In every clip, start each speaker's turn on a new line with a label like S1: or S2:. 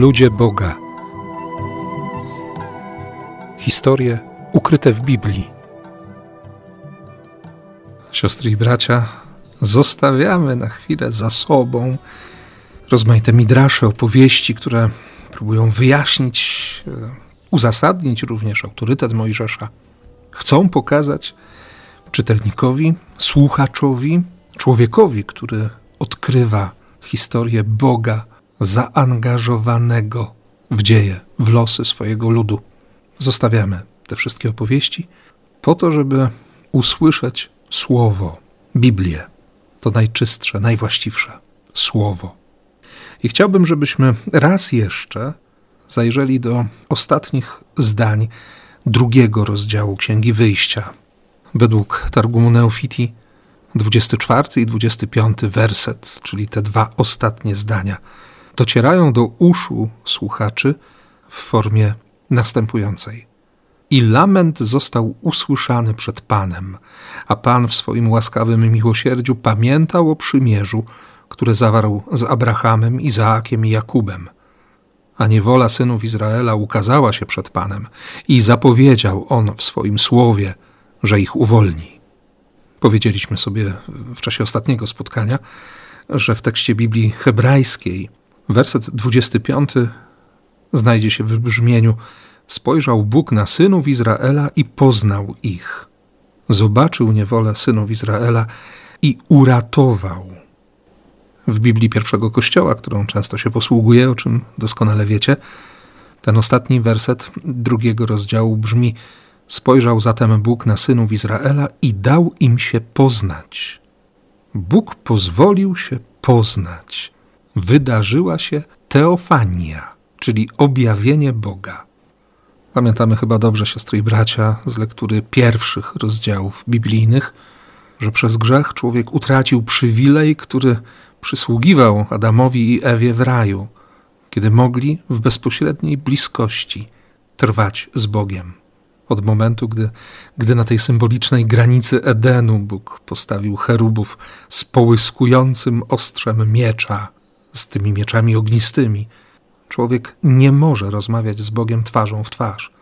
S1: Ludzie Boga. Historie ukryte w Biblii. Siostry i bracia, zostawiamy na chwilę za sobą rozmaite midrasze, opowieści, które próbują wyjaśnić, e, uzasadnić również autorytet Mojżesza. Chcą pokazać czytelnikowi, słuchaczowi, człowiekowi, który odkrywa historię Boga zaangażowanego w dzieje, w losy swojego ludu. Zostawiamy te wszystkie opowieści po to, żeby usłyszeć Słowo, Biblię. To najczystsze, najwłaściwsze Słowo. I chciałbym, żebyśmy raz jeszcze zajrzeli do ostatnich zdań drugiego rozdziału Księgi Wyjścia. Według Targumu Neofiti 24 i 25 werset, czyli te dwa ostatnie zdania, docierają do uszu słuchaczy w formie następującej. I lament został usłyszany przed Panem, a Pan w swoim łaskawym miłosierdziu pamiętał o przymierzu, które zawarł z Abrahamem, Izaakiem i Jakubem. A niewola synów Izraela ukazała się przed Panem i zapowiedział on w swoim słowie, że ich uwolni. Powiedzieliśmy sobie w czasie ostatniego spotkania, że w tekście Biblii hebrajskiej werset 25 znajdzie się w brzmieniu: Spojrzał Bóg na synów Izraela i poznał ich. Zobaczył niewolę synów Izraela i uratował. W Biblii pierwszego kościoła, którą często się posługuje, o czym doskonale wiecie, ten ostatni werset drugiego rozdziału brzmi: Spojrzał zatem Bóg na synów Izraela i dał im się poznać. Bóg pozwolił się poznać. Wydarzyła się teofania, czyli objawienie Boga. Pamiętamy chyba dobrze, siostry i bracia, z lektury pierwszych rozdziałów biblijnych, że przez grzech człowiek utracił przywilej, który przysługiwał Adamowi i Ewie w raju, kiedy mogli w bezpośredniej bliskości trwać z Bogiem od momentu, gdy, gdy na tej symbolicznej granicy Edenu Bóg postawił cherubów z połyskującym ostrzem miecza, z tymi mieczami ognistymi. Człowiek nie może rozmawiać z Bogiem twarzą w twarz,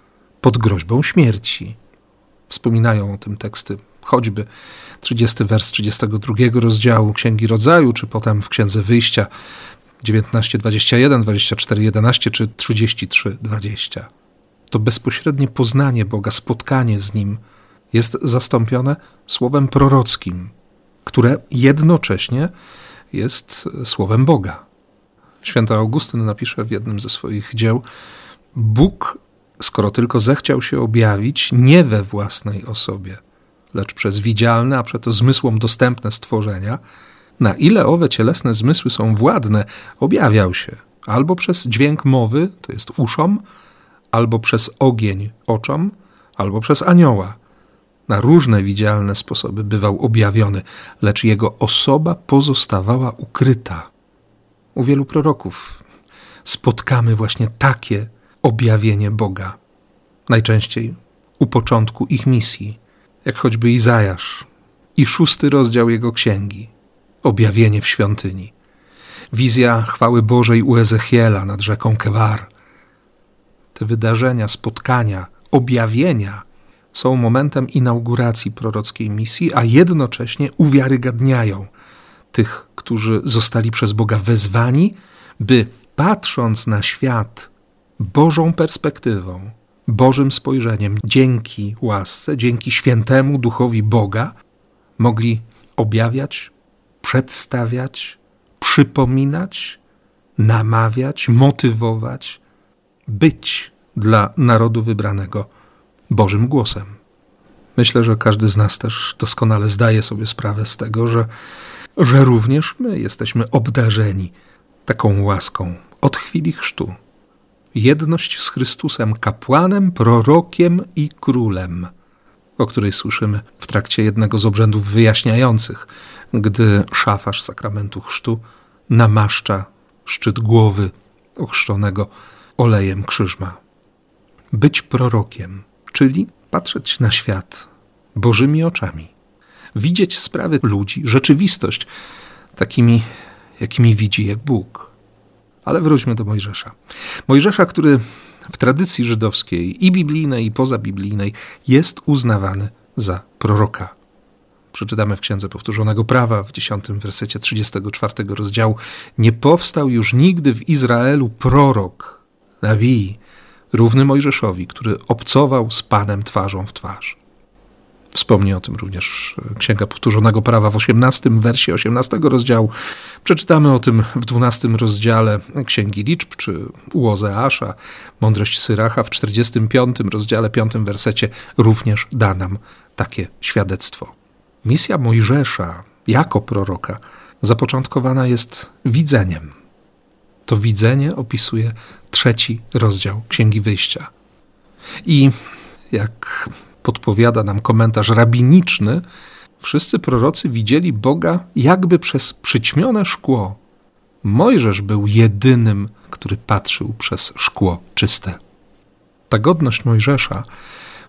S1: pod groźbą śmierci. Wspominają o tym teksty choćby 30 wers 32 rozdziału Księgi Rodzaju, czy potem w Księdze Wyjścia 19, 21, 24, 11 czy 33, 20 to bezpośrednie poznanie Boga, spotkanie z Nim jest zastąpione słowem prorockim, które jednocześnie jest słowem Boga. Święty Augustyn napisze w jednym ze swoich dzieł: Bóg, skoro tylko zechciał się objawić, nie we własnej osobie, lecz przez widzialne, a przeto zmysłom dostępne stworzenia, na ile owe cielesne zmysły są władne, objawiał się albo przez dźwięk mowy, to jest uszom, albo przez ogień oczom, albo przez anioła. Na różne widzialne sposoby bywał objawiony, lecz jego osoba pozostawała ukryta. U wielu proroków spotkamy właśnie takie objawienie Boga. Najczęściej u początku ich misji, jak choćby Izajasz i szósty rozdział jego księgi Objawienie w świątyni. Wizja chwały Bożej u Ezechiela nad rzeką Kewar – te wydarzenia, spotkania, objawienia są momentem inauguracji prorockiej misji, a jednocześnie uwiarygadniają tych, którzy zostali przez Boga wezwani, by patrząc na świat Bożą perspektywą, Bożym spojrzeniem, dzięki łasce, dzięki świętemu duchowi Boga, mogli objawiać, przedstawiać, przypominać, namawiać, motywować, być dla narodu wybranego Bożym głosem. Myślę, że każdy z nas też doskonale zdaje sobie sprawę z tego, że, że również my jesteśmy obdarzeni taką łaską od chwili chrztu. Jedność z Chrystusem, kapłanem, prorokiem i królem, o której słyszymy w trakcie jednego z obrzędów wyjaśniających, gdy szafarz sakramentu chrztu namaszcza szczyt głowy ochrzczonego olejem krzyżma. Być prorokiem, czyli patrzeć na świat Bożymi oczami, widzieć sprawy ludzi, rzeczywistość takimi, jakimi widzi jak Bóg. Ale wróćmy do Mojżesza. Mojżesza, który w tradycji żydowskiej i biblijnej, i pozabiblijnej jest uznawany za proroka. Przeczytamy w Księdze Powtórzonego Prawa w 10 wersecie 34 rozdziału. Nie powstał już nigdy w Izraelu prorok, nawi, równy Mojżeszowi, który obcował z Panem twarzą w twarz. Wspomni o tym również Księga Powtórzonego Prawa w 18 wersie 18 rozdziału. Przeczytamy o tym w 12 rozdziale Księgi Liczb, czy u Ozeasza, Mądrość Syracha w 45 rozdziale 5 wersecie również da nam takie świadectwo. Misja Mojżesza jako proroka zapoczątkowana jest widzeniem. To widzenie opisuje trzeci rozdział Księgi Wyjścia. I jak podpowiada nam komentarz rabiniczny, wszyscy prorocy widzieli Boga jakby przez przyćmione szkło. Mojżesz był jedynym, który patrzył przez szkło czyste. Ta godność Mojżesza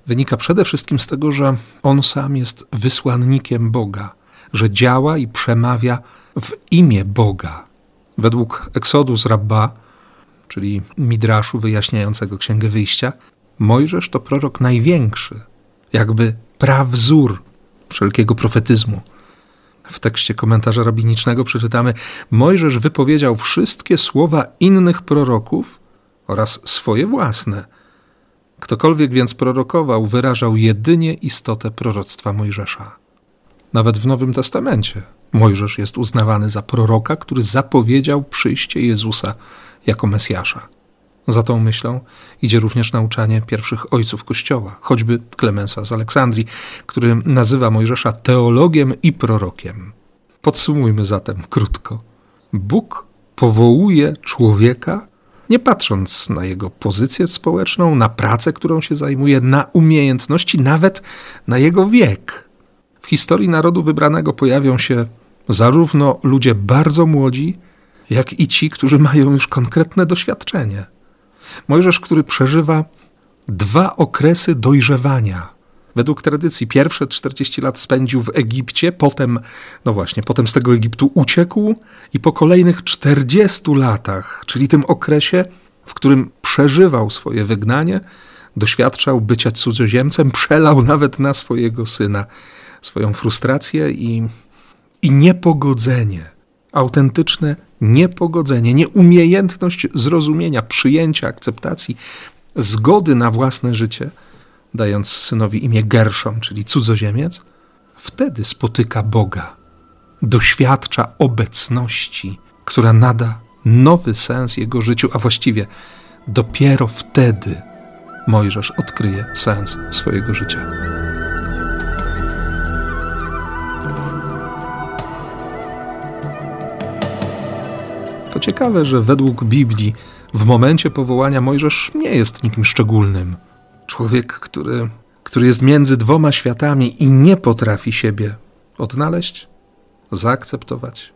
S1: wynika przede wszystkim z tego, że on sam jest wysłannikiem Boga, że działa i przemawia w imię Boga. Według Eksodus Rabba, czyli Midraszu wyjaśniającego Księgę Wyjścia, Mojżesz to prorok największy, jakby prawzór wszelkiego profetyzmu. W tekście komentarza rabinicznego przeczytamy: Mojżesz wypowiedział wszystkie słowa innych proroków oraz swoje własne. Ktokolwiek więc prorokował, wyrażał jedynie istotę proroctwa Mojżesza. Nawet w Nowym Testamencie Mojżesz jest uznawany za proroka, który zapowiedział przyjście Jezusa jako Mesjasza. Za tą myślą idzie również nauczanie pierwszych ojców Kościoła, choćby Klemensa z Aleksandrii, który nazywa Mojżesza teologiem i prorokiem. Podsumujmy zatem krótko. Bóg powołuje człowieka, nie patrząc na jego pozycję społeczną, na pracę, którą się zajmuje, na umiejętności, nawet na jego wiek. W historii narodu wybranego pojawią się zarówno ludzie bardzo młodzi, jak i ci, którzy mają już konkretne doświadczenie. Mojżesz, który przeżywa dwa okresy dojrzewania. Według tradycji pierwsze 40 lat spędził w Egipcie, potem, no właśnie, potem z tego Egiptu uciekł i po kolejnych 40 latach, czyli tym okresie, w którym przeżywał swoje wygnanie, doświadczał bycia cudzoziemcem, przelał nawet na swojego syna swoją frustrację i, i niepogodzenie, autentyczne niepogodzenie, nieumiejętność zrozumienia, przyjęcia, akceptacji, zgody na własne życie, dając synowi imię Gerszom, czyli cudzoziemiec, wtedy spotyka Boga, doświadcza obecności, która nada nowy sens jego życiu, a właściwie dopiero wtedy Mojżesz odkryje sens swojego życia. To ciekawe, że według Biblii w momencie powołania Mojżesz nie jest nikim szczególnym. Człowiek, który, który jest między dwoma światami i nie potrafi siebie odnaleźć, zaakceptować,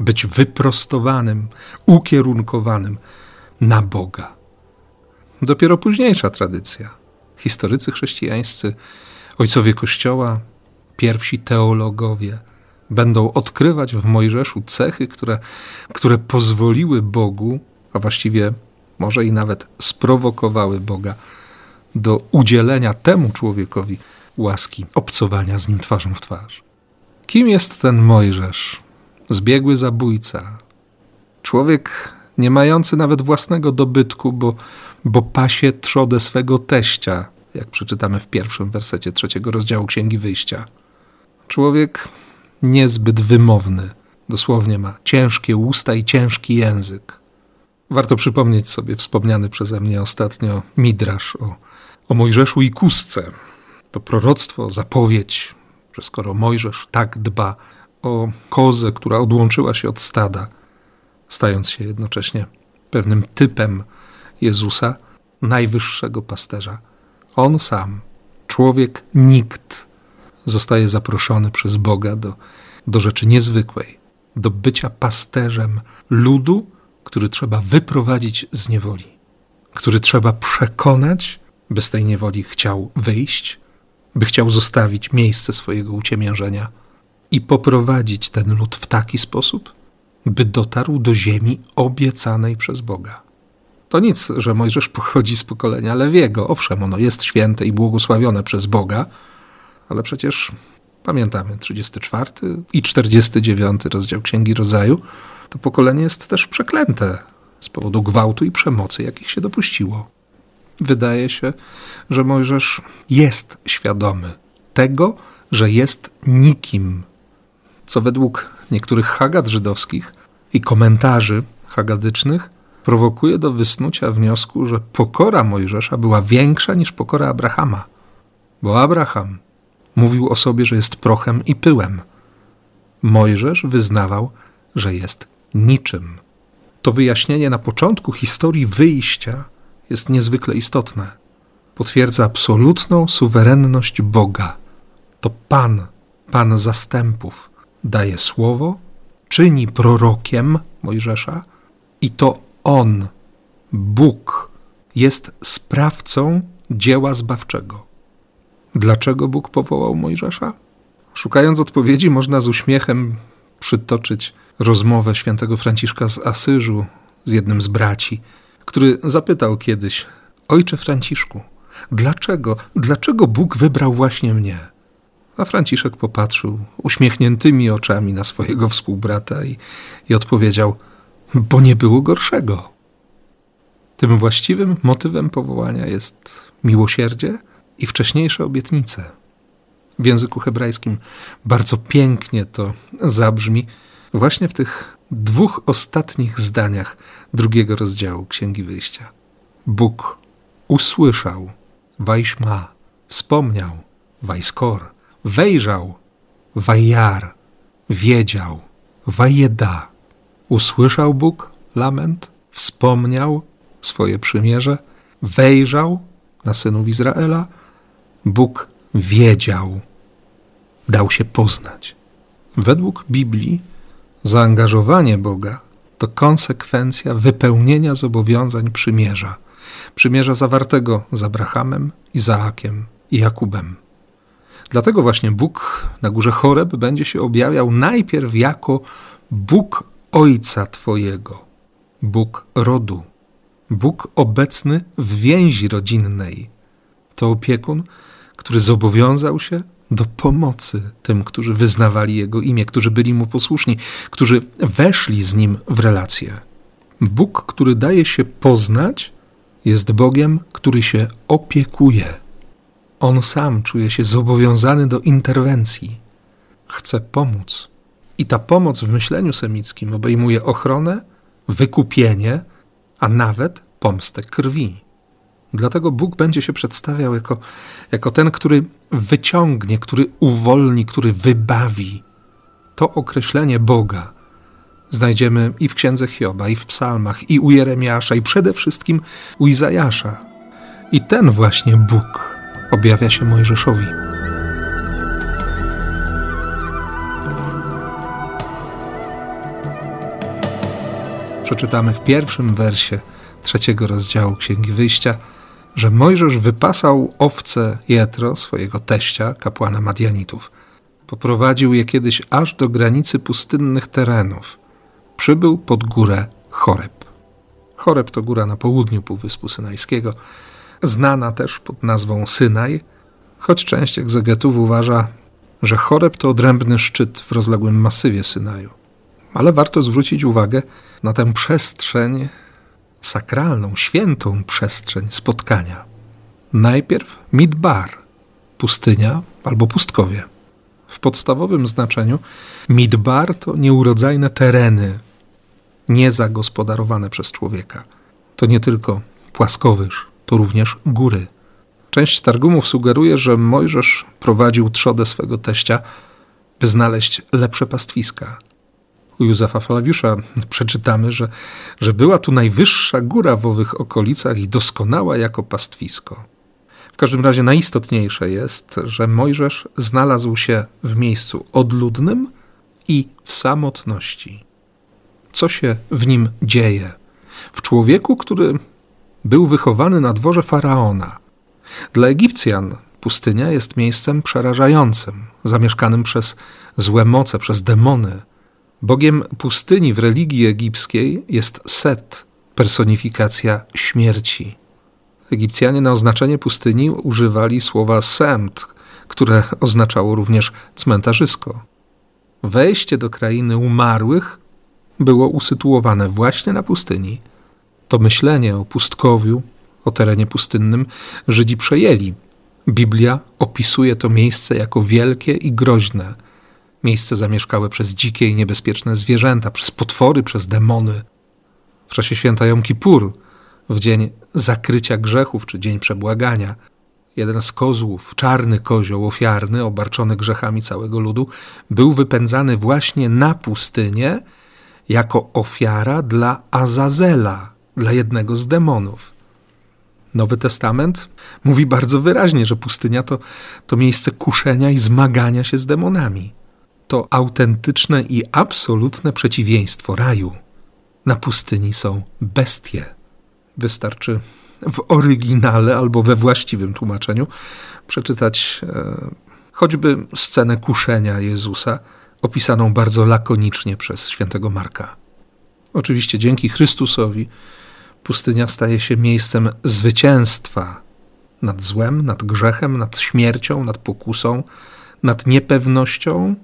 S1: być wyprostowanym, ukierunkowanym na Boga. Dopiero późniejsza tradycja. Historycy chrześcijańscy, ojcowie Kościoła, pierwsi teologowie – będą odkrywać w Mojżeszu cechy, które, które pozwoliły Bogu, a właściwie może i nawet sprowokowały Boga do udzielenia temu człowiekowi łaski obcowania z nim twarzą w twarz. Kim jest ten Mojżesz? Zbiegły zabójca. Człowiek nie mający nawet własnego dobytku, bo, bo pasie trzodę swego teścia, jak przeczytamy w pierwszym wersecie trzeciego rozdziału Księgi Wyjścia. Człowiek niezbyt wymowny. Dosłownie ma ciężkie usta i ciężki język. Warto przypomnieć sobie wspomniany przeze mnie ostatnio Midrasz o, o Mojżeszu i Kusce. To proroctwo, zapowiedź, że skoro Mojżesz tak dba o kozę, która odłączyła się od stada, stając się jednocześnie pewnym typem Jezusa, najwyższego pasterza, on sam, człowiek nikt, zostaje zaproszony przez Boga do, do rzeczy niezwykłej, do bycia pasterzem ludu, który trzeba wyprowadzić z niewoli, który trzeba przekonać, by z tej niewoli chciał wyjść, by chciał zostawić miejsce swojego uciemiężenia i poprowadzić ten lud w taki sposób, by dotarł do ziemi obiecanej przez Boga. To nic, że Mojżesz pochodzi z pokolenia Lewiego. Owszem, ono jest święte i błogosławione przez Boga, ale przecież pamiętamy 34 i 49 rozdział Księgi Rodzaju. To pokolenie jest też przeklęte z powodu gwałtu i przemocy, jakich się dopuściło. Wydaje się, że Mojżesz jest świadomy tego, że jest nikim, co według niektórych hagad żydowskich i komentarzy hagadycznych prowokuje do wysnucia wniosku, że pokora Mojżesza była większa niż pokora Abrahama. Bo Abraham mówił o sobie, że jest prochem i pyłem. Mojżesz wyznawał, że jest niczym. To wyjaśnienie na początku historii wyjścia jest niezwykle istotne. Potwierdza absolutną suwerenność Boga. To Pan, Pan zastępów, daje słowo, czyni prorokiem Mojżesza i to On, Bóg, jest sprawcą dzieła zbawczego. Dlaczego Bóg powołał Mojżesza? Szukając odpowiedzi, można z uśmiechem przytoczyć rozmowę świętego Franciszka z Asyżu z jednym z braci, który zapytał kiedyś: Ojcze Franciszku, dlaczego, dlaczego Bóg wybrał właśnie mnie? A Franciszek popatrzył uśmiechniętymi oczami na swojego współbrata i, i odpowiedział: Bo nie było gorszego. Tym właściwym motywem powołania jest miłosierdzie i wcześniejsze obietnice. W języku hebrajskim bardzo pięknie to zabrzmi właśnie w tych dwóch ostatnich zdaniach drugiego rozdziału Księgi Wyjścia. Bóg usłyszał, Wajśma, wspomniał, Wajskor, wejrzał, Wajar, wiedział, Wajeda. Usłyszał Bóg lament, wspomniał swoje przymierze, wejrzał na synów Izraela, Bóg wiedział, dał się poznać. Według Biblii zaangażowanie Boga to konsekwencja wypełnienia zobowiązań przymierza. Przymierza zawartego z Abrahamem, Izaakiem i Jakubem. Dlatego właśnie Bóg na górze Choreb będzie się objawiał najpierw jako Bóg Ojca Twojego, Bóg rodu, Bóg obecny w więzi rodzinnej. To opiekun, który zobowiązał się do pomocy tym, którzy wyznawali Jego imię, którzy byli Mu posłuszni, którzy weszli z Nim w relację. Bóg, który daje się poznać, jest Bogiem, który się opiekuje. On sam czuje się zobowiązany do interwencji. Chce pomóc. I ta pomoc w myśleniu semickim obejmuje ochronę, wykupienie, a nawet pomstę krwi. Dlatego Bóg będzie się przedstawiał jako, jako ten, który wyciągnie, który uwolni, który wybawi. To określenie Boga znajdziemy i w księdze Hioba, i w psalmach, i u Jeremiasza, i przede wszystkim u Izajasza. I ten właśnie Bóg objawia się Mojżeszowi. Przeczytamy w pierwszym wersie trzeciego rozdziału Księgi Wyjścia – że Mojżesz wypasał owce Jetro, swojego teścia, kapłana Madianitów. Poprowadził je kiedyś aż do granicy pustynnych terenów. Przybył pod górę Choreb. Choreb to góra na południu Półwyspu Synajskiego, znana też pod nazwą Synaj, choć część egzegetów uważa, że Choreb to odrębny szczyt w rozległym masywie Synaju. Ale warto zwrócić uwagę na tę przestrzeń sakralną, świętą przestrzeń spotkania. Najpierw Midbar, pustynia albo pustkowie. W podstawowym znaczeniu Midbar to nieurodzajne tereny, niezagospodarowane przez człowieka. To nie tylko płaskowyż, to również góry. Część targumów sugeruje, że Mojżesz prowadził trzodę swego teścia, by znaleźć lepsze pastwiska, u Józefa Flawiusza przeczytamy, że, że była tu najwyższa góra w owych okolicach i doskonała jako pastwisko. W każdym razie najistotniejsze jest, że Mojżesz znalazł się w miejscu odludnym i w samotności. Co się w nim dzieje? W człowieku, który był wychowany na dworze faraona. Dla Egipcjan pustynia jest miejscem przerażającym, zamieszkanym przez złe moce, przez demony Bogiem pustyni w religii egipskiej jest Set, personifikacja śmierci. Egipcjanie na oznaczenie pustyni używali słowa semt, które oznaczało również cmentarzysko. Wejście do krainy umarłych było usytuowane właśnie na pustyni. To myślenie o pustkowiu, o terenie pustynnym Żydzi przejęli. Biblia opisuje to miejsce jako wielkie i groźne. Miejsce zamieszkałe przez dzikie i niebezpieczne zwierzęta, przez potwory, przez demony. W czasie święta Jom Kippur, w dzień zakrycia grzechów czy dzień przebłagania, jeden z kozłów, czarny kozioł ofiarny, obarczony grzechami całego ludu, był wypędzany właśnie na pustynię jako ofiara dla Azazela, dla jednego z demonów. Nowy Testament mówi bardzo wyraźnie, że pustynia to, to miejsce kuszenia i zmagania się z demonami. To autentyczne i absolutne przeciwieństwo raju. Na pustyni są bestie. Wystarczy w oryginale albo we właściwym tłumaczeniu przeczytać e, choćby scenę kuszenia Jezusa, opisaną bardzo lakonicznie przez świętego Marka. Oczywiście dzięki Chrystusowi pustynia staje się miejscem zwycięstwa nad złem, nad grzechem, nad śmiercią, nad pokusą, nad niepewnością,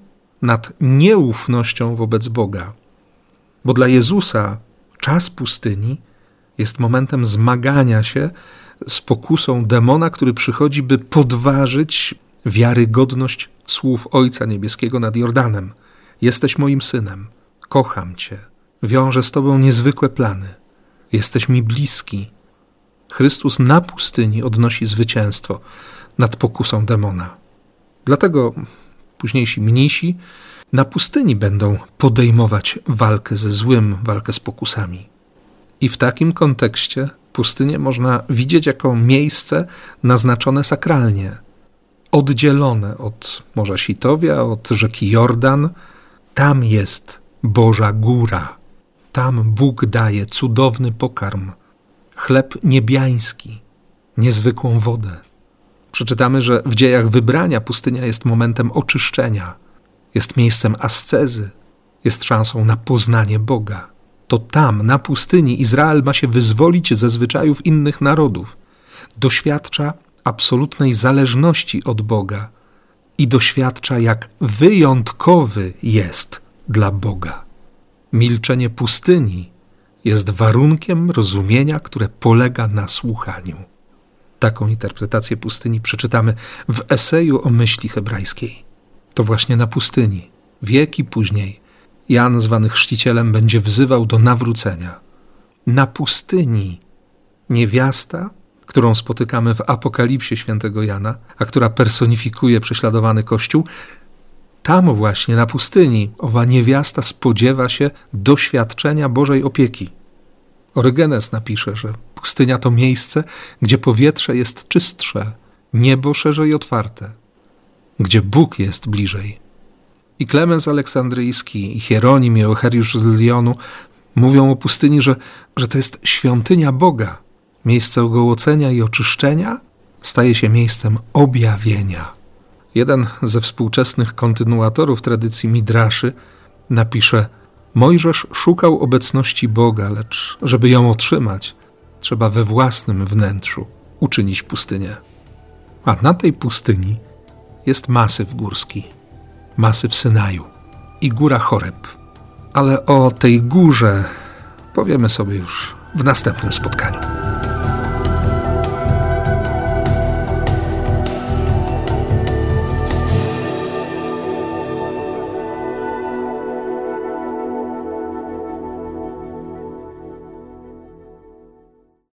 S1: nad nieufnością wobec Boga. Bo dla Jezusa czas pustyni jest momentem zmagania się z pokusą demona, który przychodzi, by podważyć wiarygodność słów Ojca Niebieskiego nad Jordanem. Jesteś moim synem, kocham Cię, wiążę z Tobą niezwykłe plany, jesteś mi bliski. Chrystus na pustyni odnosi zwycięstwo nad pokusą demona. Dlatego późniejsi mnisi na pustyni będą podejmować walkę ze złym, walkę z pokusami. I w takim kontekście pustynię można widzieć jako miejsce naznaczone sakralnie, oddzielone od Morza Sitowia, od rzeki Jordan. Tam jest Boża Góra. Tam Bóg daje cudowny pokarm, chleb niebiański, niezwykłą wodę. Przeczytamy, że w dziejach wybrania pustynia jest momentem oczyszczenia, jest miejscem ascezy, jest szansą na poznanie Boga to tam, na pustyni, Izrael ma się wyzwolić ze zwyczajów innych narodów. Doświadcza absolutnej zależności od Boga i doświadcza, jak wyjątkowy jest dla Boga. Milczenie pustyni jest warunkiem rozumienia, które polega na słuchaniu. Taką interpretację pustyni przeczytamy w eseju o myśli hebrajskiej. To właśnie na pustyni, wieki później, Jan, zwany chrzcicielem, będzie wzywał do nawrócenia. Na pustyni niewiasta, którą spotykamy w Apokalipsie świętego Jana, a która personifikuje prześladowany Kościół, tam właśnie na pustyni owa niewiasta spodziewa się doświadczenia Bożej opieki. Orygenes napisze, że pustynia to miejsce, gdzie powietrze jest czystsze, niebo szerzej otwarte, gdzie Bóg jest bliżej. I Klemens Aleksandryjski, i Hieronim, i Eucheriusz z Lyonu mówią o pustyni, że, że to jest świątynia Boga. Miejsce ogołocenia i oczyszczenia staje się miejscem objawienia. Jeden ze współczesnych kontynuatorów tradycji Midraszy napisze: Mojżesz szukał obecności Boga, lecz żeby ją otrzymać, trzeba we własnym wnętrzu uczynić pustynię. A na tej pustyni jest masyw górski masyw Synaju i góra Choreb. Ale o tej górze powiemy sobie już w następnym spotkaniu.